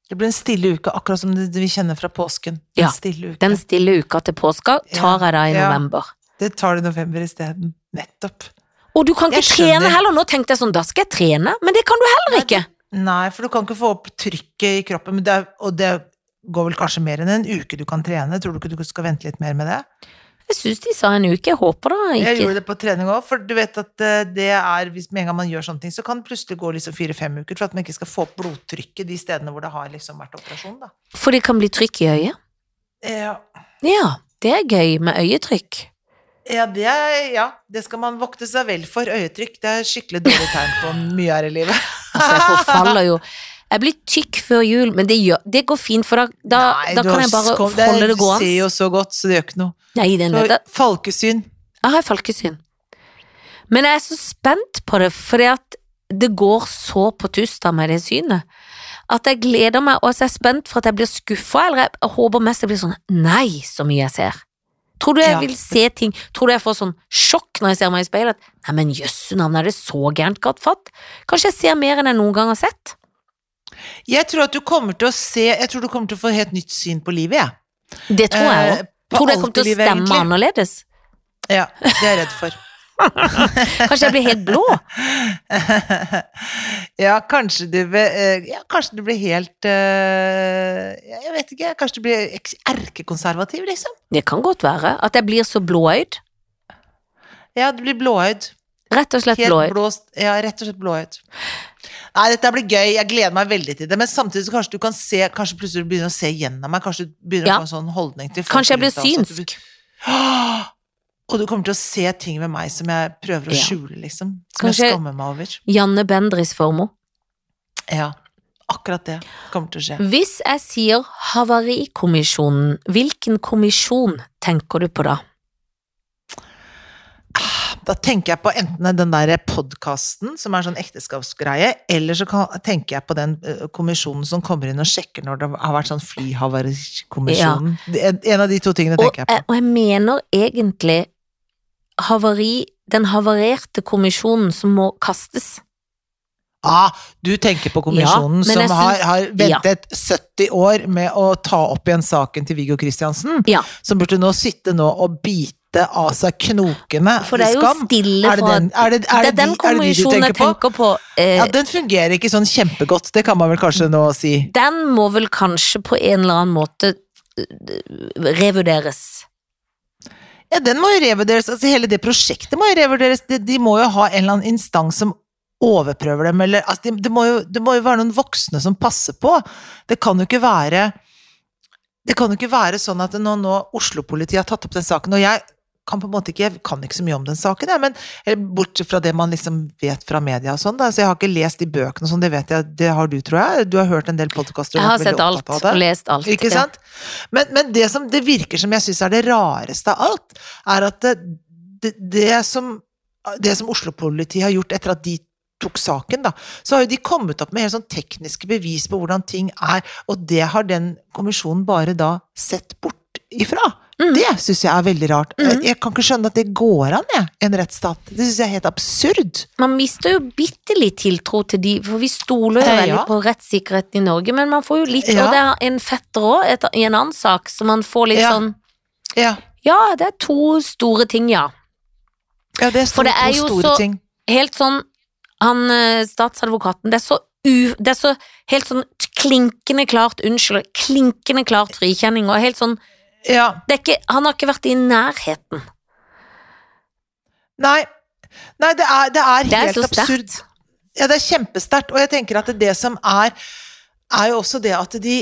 Det blir en stille uke, akkurat som det vi kjenner fra påsken. En Ja, stille. Den stille uka til påska tar jeg da i november. Det tar du i november isteden. Nettopp. Og du kan ikke trene heller. Nå tenkte jeg sånn, da skal jeg trene, men det kan du heller ikke. Nei, for du kan ikke få opp trykket i kroppen, det er, og det går vel kanskje mer enn en uke du kan trene. Tror du ikke du skal vente litt mer med det? Jeg syns de sa en uke, jeg håper da Jeg gjorde det på trening òg, for du vet at eh, det er hvis med en gang man gjør sånne ting, så kan det plutselig gå liksom fire-fem uker for at man ikke skal få opp blodtrykket de stedene hvor det har liksom vært operasjon, da. For det kan bli trykk i øyet. Ja, Ja, det er gøy med øyetrykk. ja, det er, ja, det skal man vokte seg vel for. Øyetrykk, det er skikkelig dårlig tegn på mye her i livet. Altså, jeg forfaller jo. Jeg blir tykk før jul, men det, gjør, det går fint, for da, da, Nei, da kan jeg bare skom- holde det Du ser gående. jo så godt, så det gjør ikke noe. Nei, den jeg. falkesyn. Jeg har falkesyn. Men jeg er så spent på det, for det går så på tusta med det synet. At jeg gleder meg, og så er jeg spent for at jeg blir skuffa, eller jeg, jeg håper mest jeg blir sånn Nei, så mye jeg ser. Tror du jeg Ja. vil se ting Tror du jeg får sånn sjokk når jeg ser meg i speilet? at, Nei, men jøsse navn, er det så gærent godt fatt? Kanskje jeg ser mer enn jeg noen gang har sett? Jeg tror at du kommer til å se Jeg tror du kommer til å få helt nytt syn på livet, jeg. Det tror jeg òg. Eh, Tror du jeg kommer til å stemme egentlig. annerledes? Ja, det er jeg redd for. Kanskje jeg blir helt blå? ja, kanskje du eh, Ja, kanskje du blir helt eh, Jeg vet ikke, kanskje du blir erkekonservativ, liksom? Det kan godt være. At jeg blir så blåøyd. Ja, du blir blåøyd. Rett og slett blåøyd. blåst, ja, rett og slett blåøyd. Nei, dette blir gøy, jeg gleder meg veldig til det, men samtidig så kanskje du kan se Kanskje plutselig du begynner å se gjennom meg, kanskje du begynner Ja. å få en sånn holdning til folk Kanskje jeg blir du synsk. blir- Og du kommer til å se ting ved meg som jeg prøver å Ja. skjule, liksom. Som Kanskje- jeg skammer meg over. Janne Bendris-formo. Ja. akkurat det kommer til å skje. Hvis jeg sier Havarikommisjonen, hvilken kommisjon tenker du på da? Da tenker jeg på enten den der podkasten, som er sånn ekteskapsgreie, eller så tenker jeg på den kommisjonen som kommer inn og sjekker når det har vært sånn flyhavarikommisjonen. En, en av de to tingene tenker og, jeg- på. og jeg mener egentlig havari, den havarerte kommisjonen som må kastes. Ah, du tenker på kommisjonen Ja, som har, har ventet 70 år med å ta opp igjen saken til Viggo Kristiansen, Ja, som burde nå sitte nå og bite av seg knokene for det er jo skam. stille Er det den, er det, er Det det, er den de, det de du kommisjonen jeg tenker på? tenker på. Eh, Ja, den fungerer ikke sånn kjempegodt, det kan man vel kanskje nå si. Den må vel kanskje på en eller annen måte eh, revurderes. Ja, den må jo revurderes, altså hele det prosjektet må jo revurderes. De, de må jo ha en eller annen instans som overprøver dem, eller altså, det, det, må det må jo være noen voksne som passer på. Det kan jo ikke være Det kan jo ikke være sånn at nå, nå Oslo-politiet har tatt opp den saken, og jeg kan på en måte ikke, jeg kan ikke så mye om den saken, jeg, men bortsett fra det man liksom vet fra media og sånn, da. Så jeg har ikke lest de bøkene og sånn, det vet jeg, det har du, tror jeg. Du har hørt en del podkaster Jeg har sett alt og lest alt. ikke ja. sant? Men, men det som det virker som jeg syns er det rareste av alt, er at det, det, det som, det som Oslo-politiet har gjort etter at de tok saken, da, så har jo de kommet opp med helt sånn tekniske bevis på hvordan ting er, og det har den kommisjonen bare da sett bort ifra. Mm. Det syns jeg er veldig rart. Mm. Jeg, kan ikke skjønne at det går an, jeg, en rettsstat. Det syns jeg er helt absurd. Man mister jo bitte litt tiltro til de, for vi stoler jo Eh, veldig ja. på rettssikkerheten i Norge, men man får jo litt, Ja. og det er en fetter òg, i en annen sak, så man får litt Ja. sånn Ja, Ja, det er to store ting, ja. ja det er For det er to store så- ting. Helt sånn, han eh, statsadvokaten, det er så u... Det er så helt sånn klinkende klart, unnskyld, klinkende klart frikjenning, og helt sånn Ja. det er ikke, Han har ikke vært i nærheten. Nei. Nei, det er, det er Det er helt så absurd. sterkt. Ja, det er kjempesterkt, og jeg tenker at det som er, er jo også det at de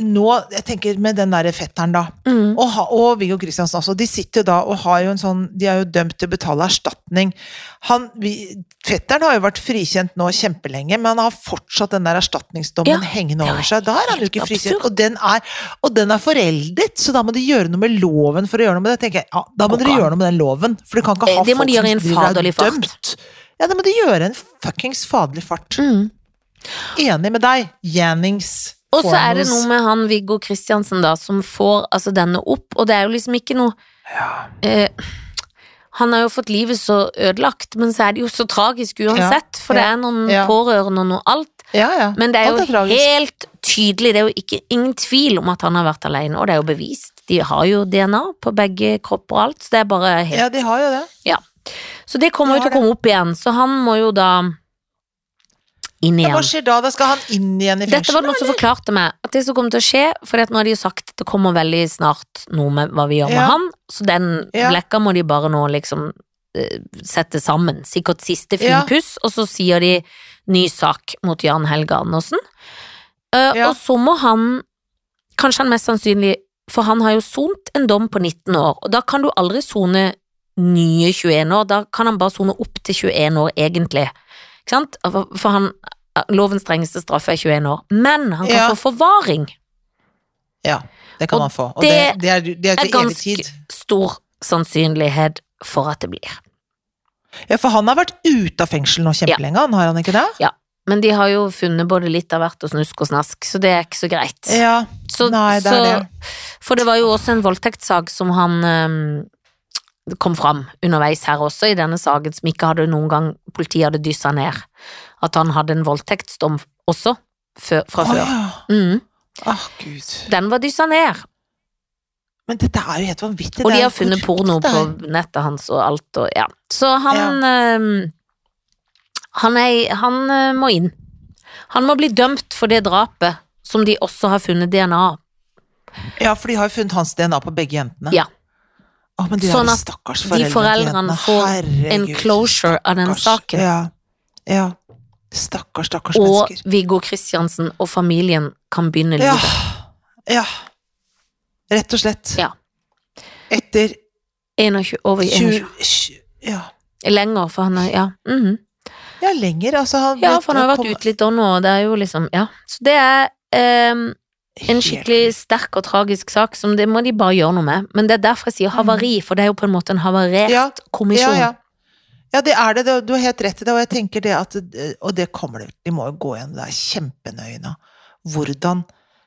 nå, jeg tenker med den derre fetteren, da, Mm. og, og Viggo Kristiansen også, de sitter da og har jo en sånn De er jo dømt til å betale erstatning. Han, vi, fetteren har jo vært frikjent nå kjempelenge, men han har fortsatt den der erstatningsdommen Ja, hengende er over seg. Da er han jo ikke frikjent, og den, er, og den er foreldet, så da må de gjøre noe med loven for å gjøre noe med det. tenker jeg, ja, Da må okay. dere gjøre noe med den loven, for du kan ikke Eh, ha det folk de som blir dømt. Ja, det må de gjøre en fuckings faderlig fart. Mm. Enig med deg, Jennings. Og så er det noe med han Viggo Kristiansen da, som får altså denne opp, og det er jo liksom ikke noe eh, Han har jo fått livet så ødelagt, men så er det jo så tragisk uansett, for det ja, er noen ja. pårørende og noe alt. Ja, ja. Men det er jo tragisk. helt tydelig, det er jo ikke, ingen tvil om at han har vært alene, og det er jo bevist. De har jo DNA på begge kropper og alt, så det er bare helt Ja, de har jo det. Så det kommer jo til å komme opp igjen, så han må jo da inn Men hva skjer da? Da skal han inn igjen i Dette var fengsel? noe som forklarte meg at det som kommer til å skje, for nå har de jo sagt at det kommer veldig snart noe med hva vi gjør med Ja. han, så den Ja. blekka må de bare nå liksom eh, sette sammen. Sikkert siste finpuss, Ja. og så sier de ny sak mot Jan Helge Andersen. Uh, Ja. Og så må han, kanskje han mest sannsynlig, for han har jo sont en dom på 19 år, og da kan du aldri sone nye 21 år, da kan han bare sone opp til 21 år egentlig. Ikke sant? For for han, lovens strengeste straff er 21 år, men han kan Ja. få forvaring. Ja, det kan Og han få. Og det, det det er, det er er ganske tid. stor sannsynlighet for at det blir. Ja, for han har vært ute av fengsel nå kjempelenge, ja. har han ikke det? Ja, Men de har jo funnet både litt av hvert og snusk og snask, så det er ikke så greit. Ja. Så, Nei, det er så, det. For det var jo også en voldtektssak som han ehm, kom fram underveis her også, i denne saken, som ikke hadde noen gang politiet hadde dyssa ned. At han hadde en voldtektsdom også, før, fra oh, før. ja. Mm. Oh. Den var dyssa ned, Men dette er jo helt vanvittig. og de har funnet korrupt, porno på nettet hans og alt, og ja. Så han ehm, han, er, han øh, må inn. Han må bli dømt for det drapet som de også har funnet DNA av. Ja, for de har jo funnet hans DNA på begge jentene. Ja. Å, men de Sånn at de foreldrene får Herregud, En closure av den saken. Ja. ja. Stakkars, stakkars Og mennesker. Viggo Kristiansen og familien kan begynne Ja. livet. Ja. Rett og slett. Ja. Etter 21, over 20, 21. Ja. Lenger, for han er Ja. mhm. Ja, lenger. Altså, han, Ja, for han har vært ute litt da nå, og det er jo liksom Ja. Så det er ehm, en skikkelig sterk og tragisk sak som det må de bare gjøre noe med. Men det er derfor jeg sier havari, for det er jo på en måte en havarert Mm. Ja, kommisjon. Ja, ja. ja, det er det. det- Du har helt rett i det, og jeg tenker det at Og det kommer det De må jo gå igjen det er kjempenøye nå. Hvordan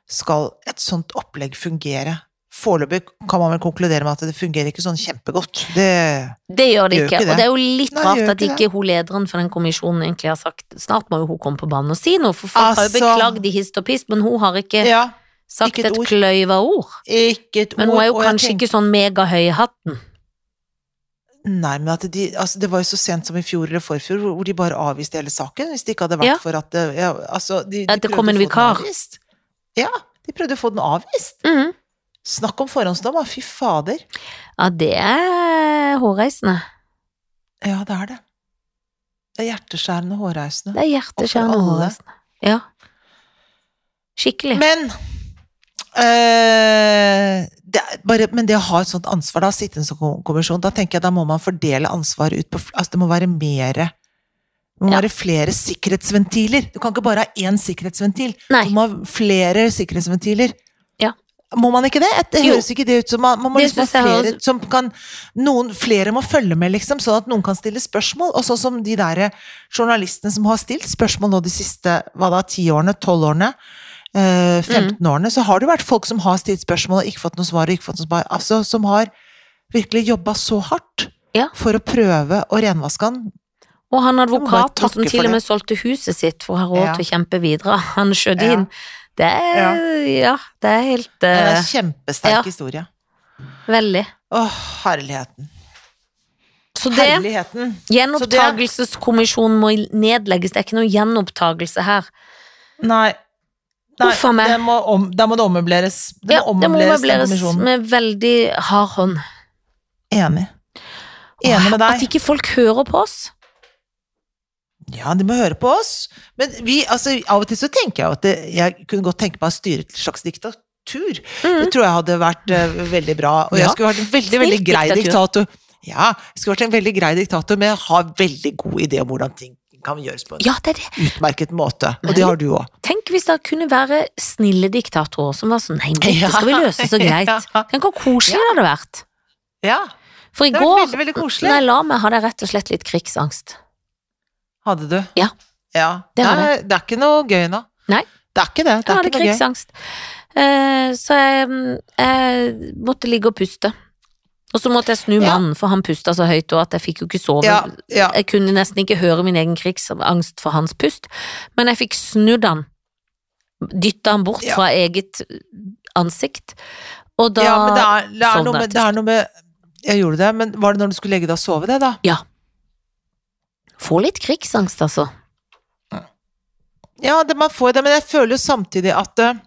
skal et sånt opplegg fungere? Foreløpig kan man vel konkludere med at det fungerer ikke sånn kjempegodt. Det Det gjør det Gjør ikke. ikke det. Og det er jo litt Nei, rart at ikke det. hun lederen for den kommisjonen egentlig har sagt Snart må jo hun komme på banen og si noe, for folk har jo Altså- beklagd i hist og pist, men hun har ikke Ja, sagt ikke et et ord. kløyva ord. ikke et Men hun er jo kanskje tenker- ikke sånn megahøy i hatten. Nei, men de, altså det var jo så sent som i fjor eller forfjor hvor de bare avviste hele saken. Hvis det ikke hadde vært Ja. for at det, ja, altså, de, de At det kom en vikar. Ja, de prøvde å få den avvist. Mhm. Snakk om forhåndsdom. Fy fader. Ja, det er hårreisende. Ja, det er det. Det er hjerteskjærende hårreisende. Det er hjerteskjærende hårreisende. Ja. Skikkelig. Men øh, det bare, Men det å ha et sånt ansvar, da, sitte i en sånn kommisjon, da tenker jeg da må man fordele ansvaret ut på Altså det må være mere det må Ja. være flere sikkerhetsventiler. Du kan ikke bare ha én sikkerhetsventil. Nei. Du må ha flere sikkerhetsventiler. Må man ikke det? Det Jo. høres ikke det ut som Man, man må liksom ha flere som kan Noen flere må følge med, liksom, sånn at noen kan stille spørsmål. Og sånn som de der journalistene som har stilt spørsmål nå de siste hva da, ti årene, tolv årene, eh, 15 Mm. årene, så har det vært folk som har stilt spørsmål og ikke fått noe svar. og ikke fått noe svar, altså Som har virkelig jobba så hardt Ja. for å prøve å renvaske han. Og han advokaten som til og med solgte huset sitt for å ha råd til å kjempe videre, han skjøt Ja. Det er, ja, det er helt Det er eh, en kjempesterk ja. historie. Veldig. Åh, herligheten. Så det, Herligheten. gjenopptakelseskommisjonen må nedlegges, det er ikke noe gjenopptakelse her. Nei. Nei, det må om, da må det ommøbleres. Det Ja, må det må ommøbleres, med veldig hard hånd. Enig. Enig med deg. At ikke folk hører på oss. Ja, de må høre på oss. Men vi, altså, av og til så tenker jeg at det, jeg kunne godt tenke meg å styre et slags diktatur. Det tror jeg hadde vært uh, veldig bra. Og jeg skulle vært en veldig, veldig grei diktatur. diktator. Ja, jeg skulle vært en veldig grei diktator, men jeg har veldig god idé om hvordan ting kan gjøres på en Ja, det det. utmerket måte. Og det har du òg. Tenk hvis det kunne være snille diktatorer som var sånn Nei, dette skal vi løse så greit. Ja. Tenk hvor koselig det hadde vært. Ja, For i går, veldig, veldig koselig. når jeg la meg, hadde jeg rett og slett litt krigsangst. Hadde du? Ja. ja. Det det, er, det er ikke noe gøy nå. Nei. Det er ikke det. Det Jeg er hadde noe gøy. krigsangst. Eh, så jeg, jeg måtte ligge og puste. Og så måtte jeg snu Ja. mannen, for han pusta så høyt, og at jeg fikk jo ikke sove. Ja, ja. Jeg kunne nesten ikke høre min egen krigsangst for hans pust, men jeg fikk snudd han. Dytta han bort Ja. fra eget ansikt. Og da ja, men det er, det, er noe jeg med, det er noe med Jeg gjorde det, men var det når du skulle legge deg og sove det, da? Får litt krigsangst, altså. Ja, det, man får det, men jeg føler jo samtidig at eh,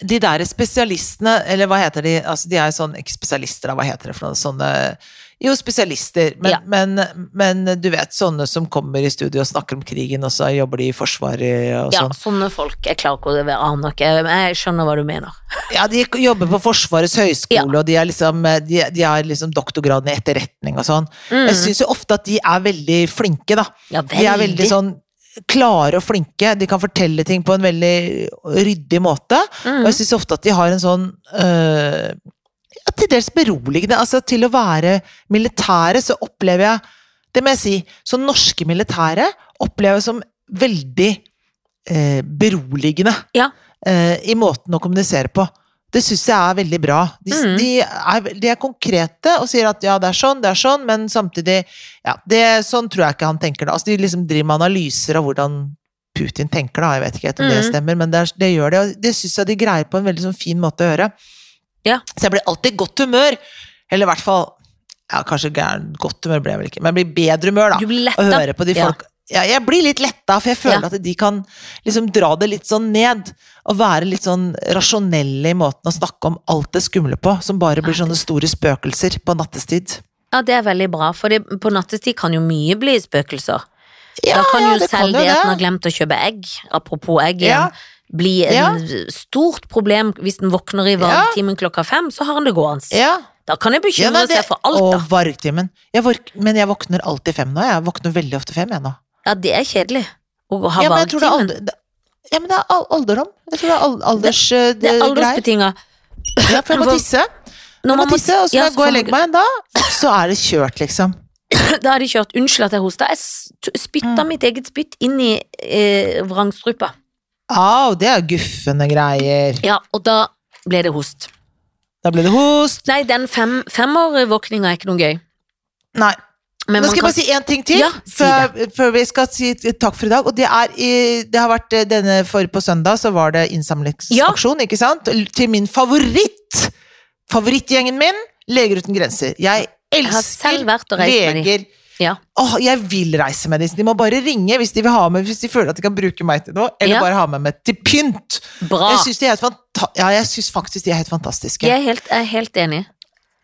de der spesialistene, eller hva heter de, altså de er jo sånn, ikke spesialister da, hva heter det for noe, sånne, jo spesialister, men, Ja. men, men du vet, sånne som kommer i studio og snakker om krigen, og så jobber de i forsvaret og sånn. Ja, sånn. sånne folk. Jeg klarer ikke å aner ikke, jeg skjønner hva du mener. Ja, de jobber på Forsvarets høgskole, Ja. og de er liksom, de, de har liksom doktorgraden i etterretning og sånn. Mm. Jeg syns jo ofte at de er veldig flinke, da. Ja, veldig. De er veldig sånn klare og flinke. De kan fortelle ting på en veldig ryddig måte. Mm. Og jeg syns ofte at de har en sånn øh, Til dels beroligende. Altså til å være militære, så opplever jeg Det må jeg si. Så norske militære opplever jeg som veldig eh, beroligende Ja. eh, i måten å kommunisere på. Det syns jeg er veldig bra. De, Mm. de, er, de er konkrete og sier at ja, det er sånn, det er sånn, men samtidig ja, det, Sånn tror jeg ikke han tenker da. Altså, de liksom driver med analyser av hvordan Putin tenker, da. Jeg vet ikke om det Mm. stemmer, men det, er, det gjør det. Og det syns jeg de greier på en veldig sånn fin måte å gjøre. Ja. Så jeg blir alltid i godt humør. Eller i hvert fall ja, Kanskje gæren, godt humør ble jeg vel ikke, men jeg blir bedre humør, da. Du blir Å høre på de folk ja, jeg blir litt letta, for jeg føler Ja. at de kan liksom dra det litt sånn ned. Og være litt sånn rasjonelle i måten å snakke om alt det skumle på, som bare blir sånne store spøkelser på nattestid. Ja, det er veldig bra, for på nattestid kan jo mye bli spøkelser. Ja, da kan ja, jo kan selv jo det at en har glemt å kjøpe egg, apropos egg Ja. Bli en Ja. stort problem hvis den våkner i Ja. klokka fem, så har den det gående. Ja, Da kan jeg bekymre det- seg for alt, Å, da. vargtimen. Jeg men jeg våkner alltid fem nå. Jeg våkner veldig ofte fem, jeg nå. Ja, det er kjedelig. Å ha Ja, men jeg tror det valgtimen. det, ja, men det er alderdom. Jeg tror det er al alders eh, Det er aldersbetinga. Ja, for jeg må tisse. Når man må tisse, og så ja, går jeg og legger meg igjen da, så er det kjørt, liksom. Da er de kjørt Unnskyld at jeg hosta. Jeg spytta Mm. mitt eget spytt inn i eh, vrangstrupa. Au, det er guffende greier. Ja, og da ble det host. Da ble det host. Nei, den fem, femårvåkninga er ikke noe gøy. Nei. Men Nå skal jeg kan bare si én ting til Ja, si før, før vi skal si takk for i dag. Og det er i, Det har vært eh, denne for på søndag, så var det innsamlingsaksjon, ikke sant? Til min favoritt! Favorittgjengen min, Leger uten grenser. Jeg Jeg elsker de. leger. Ja. Åh, jeg vil reise med dem. De må bare ringe hvis de vil ha med, hvis de føler at de kan bruke meg til noe. Eller Ja. bare ha meg med til pynt. Bra. Jeg syns er ja, synes faktisk de er helt fantastiske. Jeg er helt, jeg er helt enig.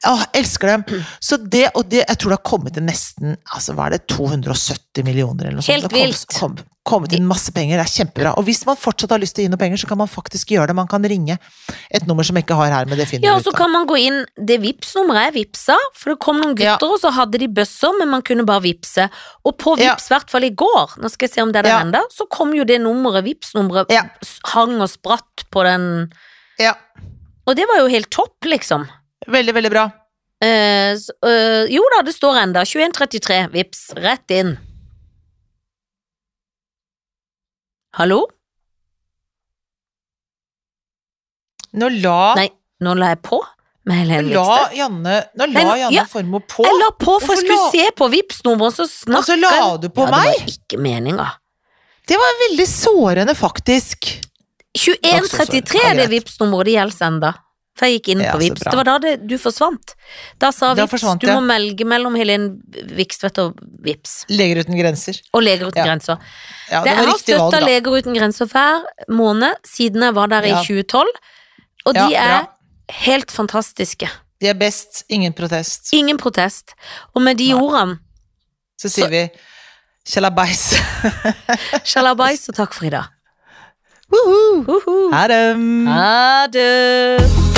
Åh, elsker dem. Så det, og det, jeg tror det har kommet til nesten altså hva er det, 270 millioner eller noe Helt sånt. Det har vilt. Kommet, kom, kommet inn masse penger, det er kjempebra. Og hvis man fortsatt har lyst til å gi noe penger, så kan man faktisk gjøre det. Man kan ringe et nummer som jeg ikke har her, men det finner Ja, og så kan man gå inn Det Vipps-nummeret er vippsa, for det kom noen Ja. gutter, og så hadde de bøsser, men man kunne bare vippse. Og på Ja. Vipps, i hvert fall i går, nå skal jeg se om det er der Ja. ennå, så kom jo det nummeret, Vipps-nummeret, Ja. hang og spratt på den Ja, Og det var jo helt topp, liksom. Veldig, veldig bra. Eh, så, eh, jo da, det står enda. 2133, Vips, rett inn. Hallo? Nå la, Nei, nå la jeg på med Helene la Janne, nå la nå- Janne ja. Formoe på, Jeg la på for jeg skulle se på vips nummeret så snakka og så la du på ja, meg. Det var ikke meninga. Det var veldig sårende, faktisk. 2133 er det greit. Vipps-nummeret, det gjelder ennå. For jeg gikk inn på Vips. Det var da det, du forsvant. Da sa Da Vipps du må melge mellom Helene Vikstvedt og Vipps. Leger uten grenser. Og Leger uten Ja. grenser. Ja, Det, det jeg har støtta. Leger uten grenser hver måned siden jeg var der i Ja. 2012, og de er helt fantastiske. De er best, ingen protest. Ingen protest. Og med de Nei. ordene, Så sier vi sjalabais. sjalabais og takk for i dag. Woohoo! Woohoo. Ha det! Ha det!